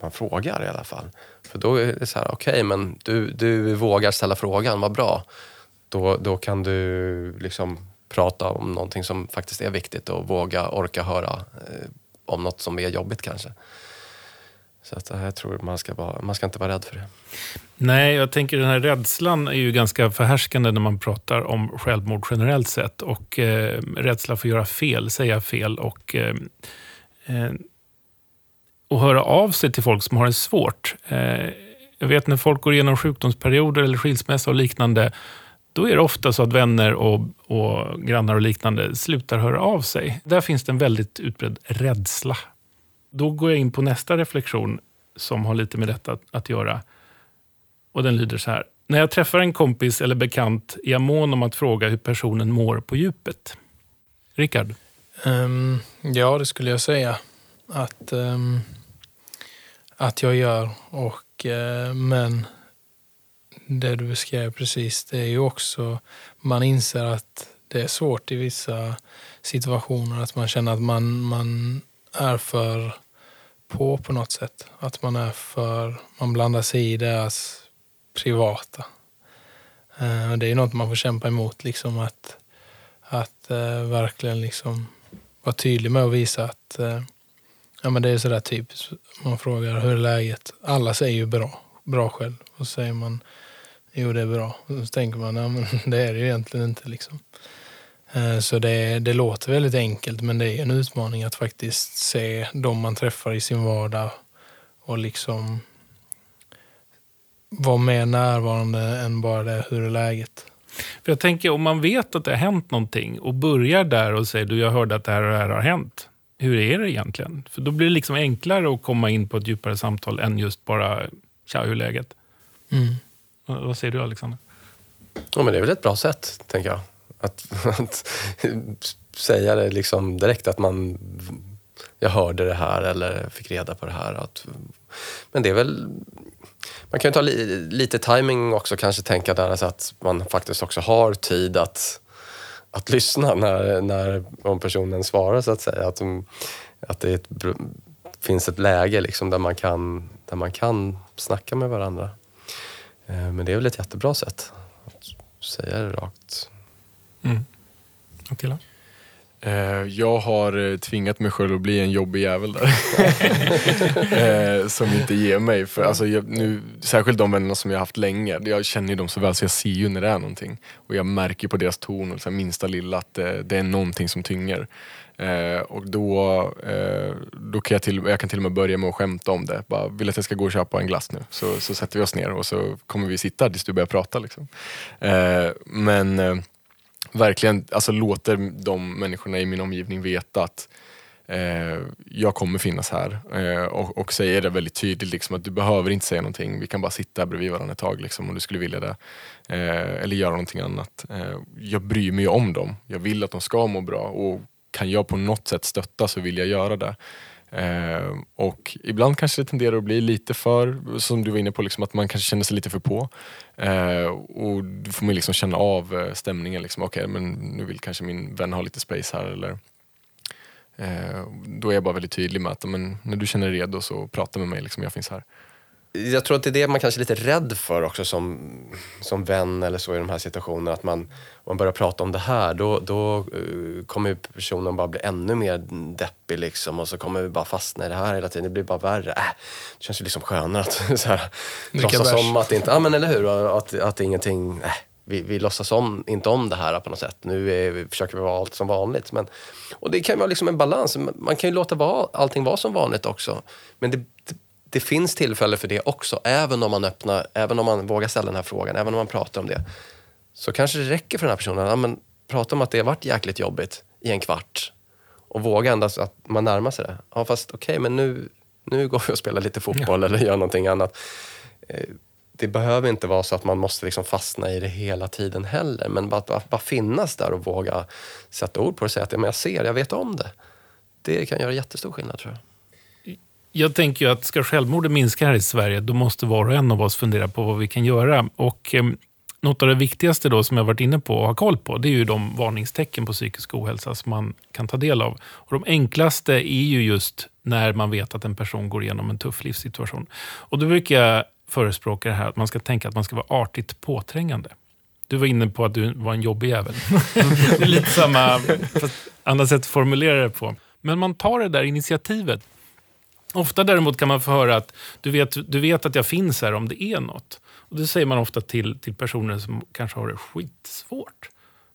man frågar i alla fall. För då är det så här, okej men du, du vågar ställa frågan, vad bra. Då, då kan du liksom prata om någonting som faktiskt är viktigt och våga orka höra eh, om något som är jobbigt kanske. Så att, eh, jag tror man ska, vara, man ska inte vara rädd för det. Nej, jag tänker den här rädslan är ju ganska förhärskande när man pratar om självmord generellt sett. Och eh, rädsla för att göra fel, säga fel och, eh, eh, och höra av sig till folk som har det svårt. Eh, jag vet när folk går igenom sjukdomsperioder eller skilsmässa och liknande, då är det ofta så att vänner och, och grannar och liknande slutar höra av sig. Där finns det en väldigt utbredd rädsla. Då går jag in på nästa reflektion som har lite med detta att, att göra. Och den lyder så här. När jag träffar en kompis eller bekant är jag mån om att fråga hur personen mår på djupet. Rickard? Um, ja, det skulle jag säga att, um, att jag gör. Och, uh, men det du beskrev precis, det är ju också, man inser att det är svårt i vissa situationer. Att man känner att man, man är för på på något sätt. Att man är för, man blandar sig i deras privata. Eh, det är något man får kämpa emot, liksom att, att eh, verkligen liksom vara tydlig med och visa att eh, ja, men det är sådär typiskt. Man frågar hur är läget? Alla säger ju bra, bra själv. Och så säger man jo det är bra. Och så tänker man ja, men <laughs> det är det ju egentligen inte. Liksom. Eh, Så det, det låter väldigt enkelt men det är en utmaning att faktiskt se de man träffar i sin vardag och liksom vara mer närvarande än bara det, hur är läget? För jag tänker, om man vet att det har hänt någonting och börjar där och säger du, jag hörde att det här och det här har hänt. Hur är det egentligen? För då blir det liksom enklare att komma in på ett djupare samtal än just bara, tja, hur är läget? Mm. Vad vad säger du Alexander? Ja, men det är väl ett bra sätt, tänker jag. Att, <laughs> att säga det liksom direkt att man... Jag hörde det här eller fick reda på det här. Att, men det är väl... Man kan ju ta li, lite timing också, kanske tänka där så att man faktiskt också har tid att, att lyssna när, när om personen svarar så att säga. Att, att det ett, finns ett läge liksom där, man kan, där man kan snacka med varandra. Eh, men det är väl ett jättebra sätt att säga det rakt. Mm. Attila? Eh, jag har eh, tvingat mig själv att bli en jobbig jävel där. <laughs> eh, som inte ger mig. För, alltså, jag, nu, särskilt de vännerna som jag har haft länge. Jag känner ju dem så väl så jag ser ju när det är någonting. Och jag märker på deras ton och så minsta lilla att det, det är någonting som tynger. Eh, och då, eh, då kan jag, till, jag kan till och med börja med att skämta om det. Bara, vill att jag ska gå och köpa en glass nu? Så, så sätter vi oss ner och så kommer vi sitta tills du börjar prata. Liksom. Eh, men verkligen alltså, låter de människorna i min omgivning veta att eh, jag kommer finnas här. Eh, och, och säger det väldigt tydligt, liksom, att du behöver inte säga någonting. Vi kan bara sitta bredvid varandra ett tag liksom, om du skulle vilja det. Eh, eller göra någonting annat. Eh, jag bryr mig om dem. Jag vill att de ska må bra. Och kan jag på något sätt stötta så vill jag göra det. Eh, och ibland kanske det tenderar att bli lite för, som du var inne på, liksom, att man kanske känner sig lite för på. Eh, och då får man liksom känna av eh, stämningen. Liksom. Okej, men nu vill kanske min vän ha lite space här. Eller, eh, då är jag bara väldigt tydlig med att men, när du känner dig redo så prata med mig, liksom, jag finns här. Jag tror att det är det man kanske är lite rädd för också som, som vän eller så i de här situationerna. Att man, om man börjar prata om det här då, då eh, kommer personen bara bli ännu mer deppig liksom och så kommer vi bara fastna i det här hela tiden. Det blir bara värre. Äh, det känns ju liksom skönare att <laughs> så här, låtsas om att det inte, ja men eller hur, att, att ingenting, äh, vi, vi låtsas om, inte om det här på något sätt. Nu är, vi, försöker vi vara allt som vanligt. Men, och det kan ju vara liksom en balans. Man kan ju låta vara, allting vara som vanligt också. Men det, det, finns tillfälle för det också, även om man öppnar, även om man vågar ställa den här frågan, även om man pratar om det. Så kanske det räcker för den här personen att ja, men, prata om att det har varit jäkligt jobbigt i en kvart. Och våga ändå så att man närmar sig det. Ja, fast okej, men nu, nu går vi och spelar lite fotboll eller gör någonting annat. Eh, Det behöver inte vara så att man måste liksom fastna i det hela tiden heller. Men bara, bara, bara finnas där och våga sätta ord på det och säga att ja, men jag ser, jag vet om det. Det kan göra jättestor skillnad tror jag. Jag tänker ju att ska självmorden minska här i Sverige, då måste var och en av oss fundera på vad vi kan göra. Och eh, något av det viktigaste då som jag varit inne på och har koll på, det är ju de varningstecken på psykisk ohälsa som man kan ta del av. Och de enklaste är ju just när man vet att en person går igenom en tuff livssituation. Och då brukar jag förespråka det här att man ska tänka att man ska vara artigt påträngande. Du var inne på att du var en jobbig jävel. <laughs> det är lite samma, fast annat sätt att formulera det på. Men man tar det där initiativet. Ofta däremot kan man få höra att du vet, du vet att jag finns här om det är något. Och det säger man ofta till, till personer som kanske har det skitsvårt.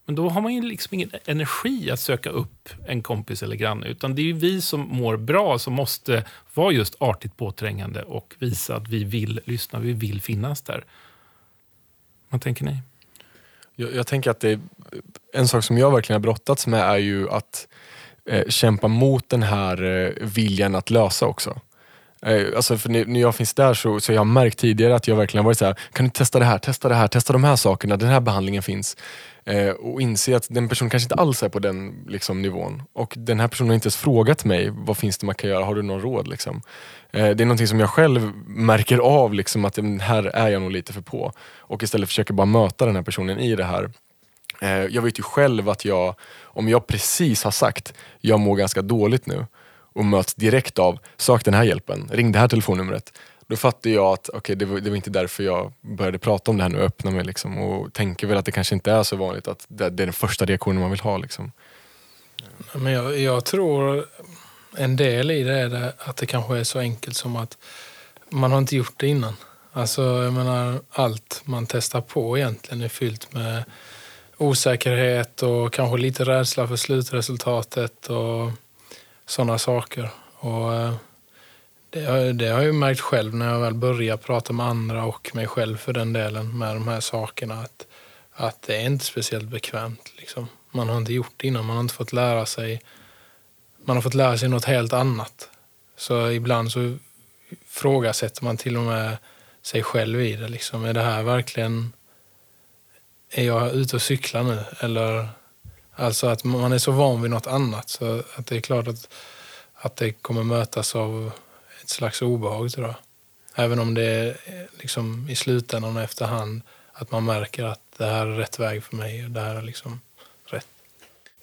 Men då har man ju liksom ingen energi att söka upp en kompis eller granne. Utan det är ju vi som mår bra som måste vara just artigt påträngande och visa att vi vill lyssna, vi vill finnas där. Vad tänker ni? Jag, jag tänker att det, en sak som jag verkligen har brottats med är ju att eh, kämpa mot den här eh, viljan att lösa också. Eh, alltså för när, jag finns där så, så jag har märkt tidigare att jag verkligen varit så här, kan du testa det här, testa det här, testa de här sakerna, den här behandlingen finns. Eh, och inse att den personen kanske inte alls är på den liksom, nivån. Och den här personen har inte ens frågat mig, vad finns det man kan göra, har du någon råd? Liksom? Eh, det är någonting som jag själv märker av, liksom, att här är jag nog lite för på. Och istället försöker bara möta den här personen i det här. Eh, jag vet ju själv att jag, om jag precis har sagt, jag mår ganska dåligt nu och möts direkt av, sök den här hjälpen, ring det här telefonnumret. Då fattar jag att okay, det, var, det var inte därför jag började prata om det här nu och öppna mig. Liksom, och tänker väl att det kanske inte är så vanligt att det, det är den första reaktionen man vill ha. Liksom. Men jag, jag tror en del i det är det att det kanske är så enkelt som att man har inte gjort det innan. Alltså, jag menar, allt man testar på egentligen är fyllt med osäkerhet och kanske lite rädsla för slutresultatet och sådana saker. Och eh, det, har- det har jag ju märkt själv när jag väl börjar prata med andra och mig själv för den delen med de här sakerna. Att att det är inte speciellt bekvämt. Liksom. Man har inte gjort det innan, man har inte fått lära sig man har fått lära sig något helt annat. Så ibland så ifrågasätter man till och med sig själv i det. Liksom. Är det här verkligen... Är jag ute och cyklar nu? Eller, alltså att man är så van vid något annat så att det är klart att, att det kommer mötas av ett slags obehag tror jag. Även om det är liksom i slutändan och efterhand att man märker att det här är rätt väg för mig. Och det här är liksom rätt.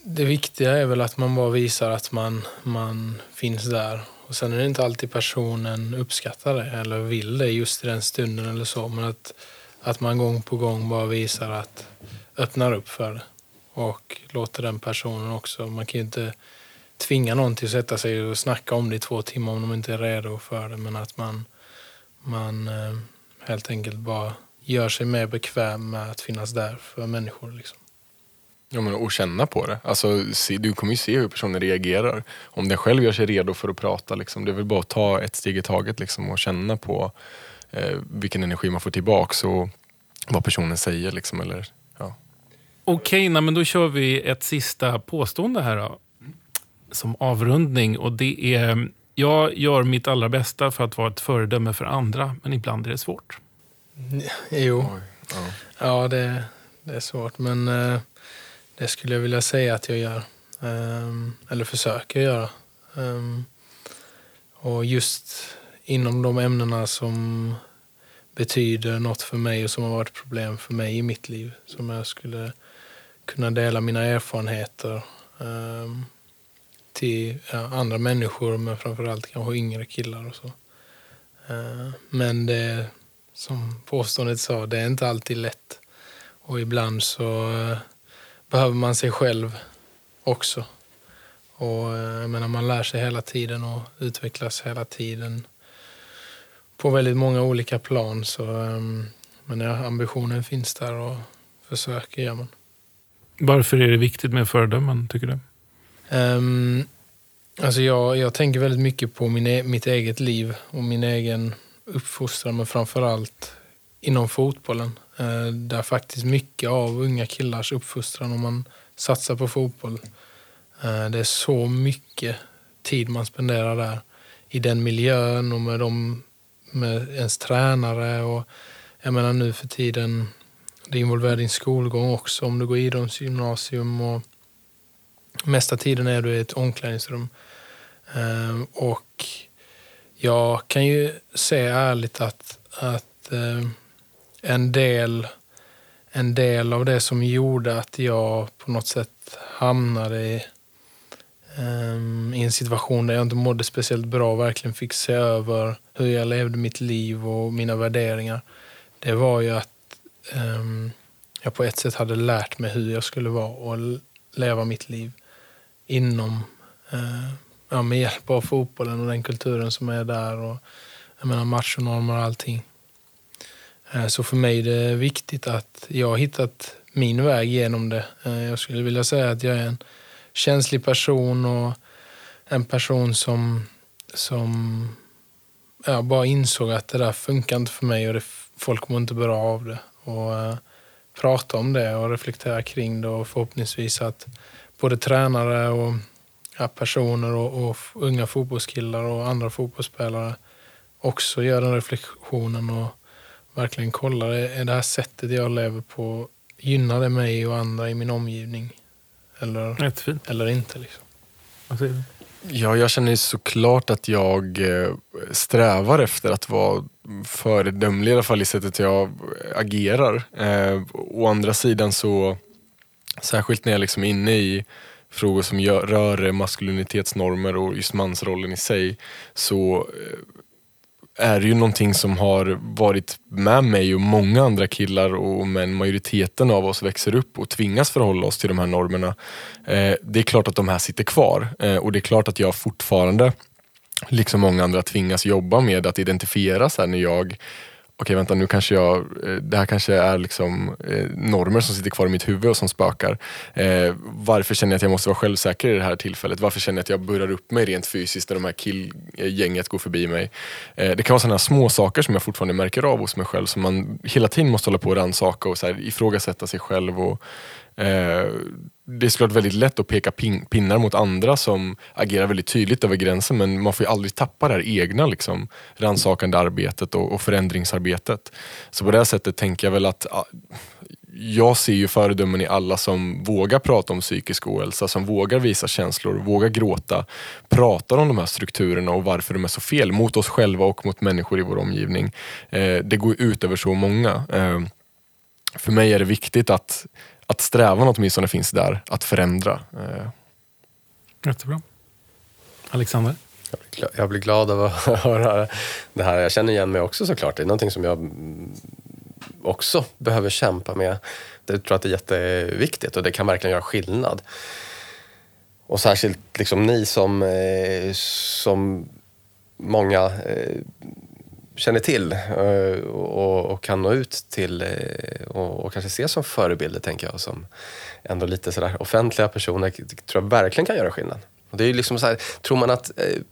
Det viktiga är väl att man bara visar att man, man finns där. Och sen är det inte alltid personen uppskattar det eller vill det just i den stunden eller så. Men att, att man gång på gång bara visar att öppnar upp för det. Och låter den personen också. Man kan ju inte tvinga någon till att sätta sig och snacka om det i två timmar om de inte är redo för det. Men att man, man eh, helt enkelt bara gör sig mer bekväm med att finnas där för människor. Liksom. Ja, men, och känna på det. Alltså, se, du kommer ju se hur personen reagerar. Om den själv gör sig redo för att prata. Liksom, det är väl bara att ta ett steg i taget liksom, och känna på eh, vilken energi man får tillbaka och vad personen säger. Liksom, eller, ja. Okej, okay, men då kör vi ett sista påstående här då. Som avrundning. Och det är, jag gör mitt allra bästa för att vara ett föredöme för andra, men ibland är det svårt. <laughs> Jo, Oj, ja, ja det, det, är svårt. Men eh, det skulle jag vilja säga att jag gör. Um, eller försöker göra. Um, och just inom de ämnena som betyder något för mig och som har varit problem för mig i mitt liv. Som jag skulle kunna dela mina erfarenheter um, till ja, andra människor, men framförallt kanske yngre killar och så. Uh, men det, som påståendet sa, det är inte alltid lätt. Och ibland så uh, behöver man sig själv också. Och eh, jag menar, man lär sig hela tiden och utvecklas hela tiden på väldigt många olika plan. Så, ehm, men ja, ambitionen finns där och försöker gör man. Varför är det viktigt med föredömen, tycker du? Um, alltså jag, jag tänker väldigt mycket på min, e-, mitt eget liv och min egen uppfostran, men framför allt inom fotbollen. Eh, där faktiskt mycket av unga killars uppfostran, om man satsar på fotboll, eh, det är så mycket tid man spenderar där. I den miljön och med, dem, med ens tränare. Och jag menar nu för tiden, det involverar din skolgång också om du går idrottsgymnasium. Och mesta tiden är du i ett omklädningsrum. Ehm, och jag kan ju säga ärligt att, att ehm, en del, en del av det som gjorde att jag på något sätt hamnade i, um, i en situation där jag inte mådde speciellt bra och verkligen fick se över hur jag levde mitt liv och mina värderingar. Det var ju att um, jag på ett sätt hade lärt mig hur jag skulle vara och leva mitt liv inom, uh, ja, med hjälp av fotbollen och den kulturen som är där. Och, jag menar machonormer och allting. Eh, så för mig är det viktigt att jag har hittat min väg genom det. Eh, jag skulle vilja säga att jag är en känslig person och en person som, som ja, bara insåg att det där funkar inte för mig och det, folk mår inte bra av det. Och uh, prata om det och reflektera kring det och förhoppningsvis att både tränare och ja, personer och, och, unga fotbollskillar och andra fotbollsspelare också gör den reflektionen och verkligen kollar, är det här sättet jag lever på, gynnar det mig och andra i min omgivning? Eller, eller inte? Liksom. Ja, jag känner såklart att jag eh, strävar efter att vara föredömlig i alla fall i sättet jag agerar. Eh, å andra sidan så, särskilt när jag liksom är inne i frågor som gör, rör maskulinitetsnormer och just mansrollen i sig, så är det ju någonting som har varit med mig och många andra killar och men majoriteten av oss växer upp och tvingas förhålla oss till de här normerna. Eh, det är klart att de här sitter kvar eh, och det är klart att jag fortfarande, liksom många andra, tvingas jobba med att identifiera så här, när jag okej vänta nu kanske jag, eh, det här kanske är liksom eh, normer som sitter kvar i mitt huvud och som spökar. Eh, varför känner jag att jag måste vara självsäker i det här tillfället? Varför känner jag att jag burrar upp mig rent fysiskt när de här killgänget går förbi mig? Eh, det kan vara sådana små saker som jag fortfarande märker av hos mig själv som man hela tiden måste hålla på och rannsaka och så här, ifrågasätta sig själv. Och, eh, det är såklart väldigt lätt att peka pin pinnar mot andra som agerar väldigt tydligt över gränsen men man får ju aldrig tappa det här egna liksom, rannsakande arbetet och, och förändringsarbetet. Så på det sättet tänker jag väl att jag ser ju föredömen i alla som vågar prata om psykisk ohälsa, som vågar visa känslor, vågar gråta, pratar om de här strukturerna och varför de är så fel mot oss själva och mot människor i vår omgivning. Eh, det går ut över så många. Eh, för mig är det viktigt att att strävan åtminstone finns där, att förändra. Eh. Jättebra. Alexander? Jag blir glad av att <laughs> höra det här. Jag känner igen mig också såklart. Det är någonting som jag också behöver kämpa med. Det tror jag att det är jätteviktigt och det kan verkligen göra skillnad. Och särskilt liksom ni som, eh, som många eh, känner till eh, och, och, kan nå ut till eh, och, och, kanske ses som förebilder, tänker jag. Som ändå lite sådär offentliga personer tror jag verkligen kan göra skillnad. Och det är liksom så här, tror man att eh,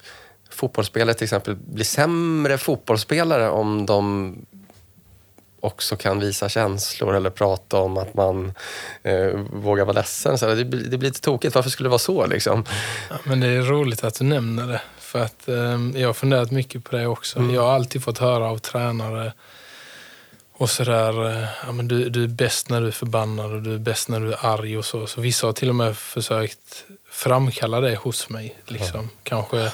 fotbollsspelare till exempel blir sämre fotbollsspelare om de också kan visa känslor eller prata om att man eh, vågar vara ledsen. Så det, blir, det blir lite tokigt. Varför skulle det vara så? Liksom? Ja, men det är roligt att du nämner det. För att eh, jag har funderat mycket på det också. Mm. Jag har alltid fått höra av tränare och sådär, eh, ja, men du, du är bäst när du är förbannad och du är bäst när du är arg och så. Så vissa har till och med försökt framkalla det hos mig. Liksom. Mm. Kanske,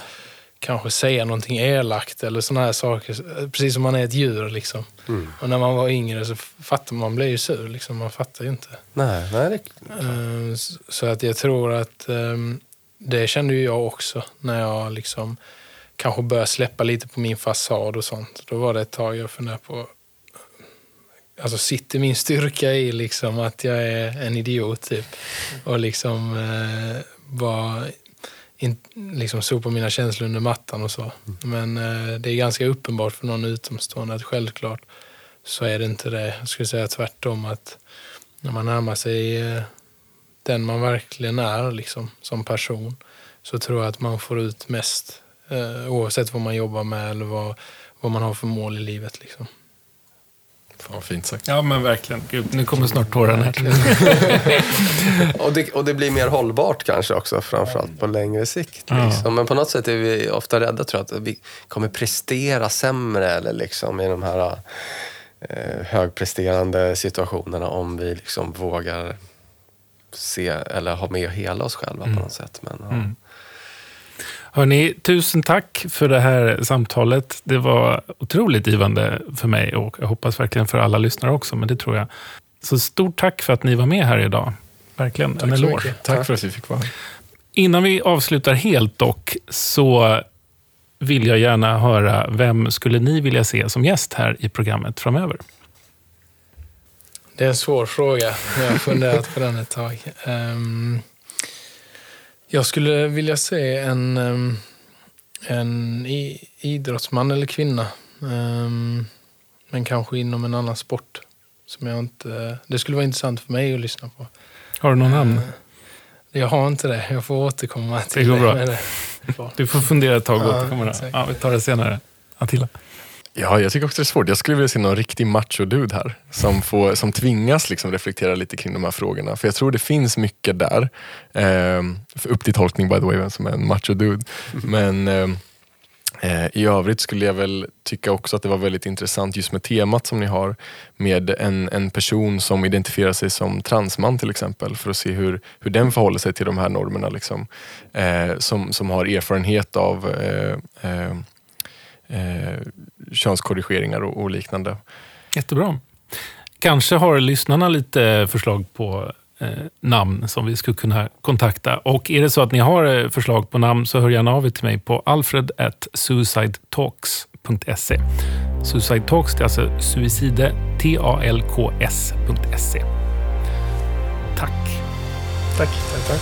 kanske säga någonting elakt eller sådana här saker. Precis som man är ett djur. Liksom. Mm. Och när man var yngre så fattar man, man blir ju sur. Liksom. Man fattar ju inte. Nej, nej, det... Eh, så att jag tror att ehm, det kände ju jag också när jag liksom kanske började släppa lite på min fasad och sånt. Då var det ett tag jag funderade på, alltså sitter min styrka i liksom att jag är en idiot typ? Och liksom eh, bara in, liksom sopa mina känslor under mattan och så. Men eh, det är ganska uppenbart för någon utomstående att självklart så är det inte det. Jag skulle säga tvärtom att när man närmar sig eh, den man verkligen är liksom, som person så tror jag att man får ut mest eh, oavsett vad man jobbar med eller vad, vad man har för mål i livet. Liksom. Fan fint sagt. Ja men verkligen. Gud, nu kommer snart tårarna. <laughs> och, det, och det blir mer hållbart kanske också, framförallt på längre sikt. Liksom. Ja. Men på något sätt är vi ofta rädda tror jag, att vi kommer prestera sämre eller liksom, i de här eh, högpresterande situationerna om vi liksom vågar se eller ha med hela oss själva mm. på något sätt. Men, ja. mm. Hörni, tusen tack för det här samtalet. Det var otroligt givande för mig och jag hoppas verkligen för alla lyssnare också, men det tror jag. Så stort tack för att ni var med här idag. Verkligen tack en eloge. Tack för att vi fick vara här. Innan vi avslutar helt dock, så vill jag gärna höra, vem skulle ni vilja se som gäst här i programmet framöver? Det är en svår fråga. Jag har funderat på den ett tag. Um, jag skulle vilja se en, um, en idrottsman eller kvinna. Um, men kanske inom en annan sport. Som jag inte, det skulle vara intressant för mig att lyssna på. Har du någon namn? Jag har inte det. Jag får återkomma till det. Går bra. Det. Du får fundera ett tag och återkomma. Ja, vi tar det senare. Attila? Ja, jag tycker också det är svårt. Jag skulle vilja se någon riktig macho-dude här. Som, får, som tvingas liksom reflektera lite kring de här frågorna. För jag tror det finns mycket där. Eh, upp till tolkning by the way, vem som är en macho-dude. Men ehm, eh, i övrigt skulle jag väl tycka också att det var väldigt intressant just med temat som ni har. Med en, en person som identifierar sig som transman till exempel. För att se hur, hur den förhåller sig till de här normerna. Liksom. Eh, som, som har erfarenhet av eh, eh, eh, könskorrigeringar och, och liknande. Jättebra. Kanske har lyssnarna lite förslag på eh, namn som vi skulle kunna kontakta. Och är det så att ni har eh, förslag på namn så hör gärna av er till mig på alfred.suicidetalks.se. Suicide Talks, det är alltså suicide, T-A-L-K-S.se. Tack. Tack. tack, tack.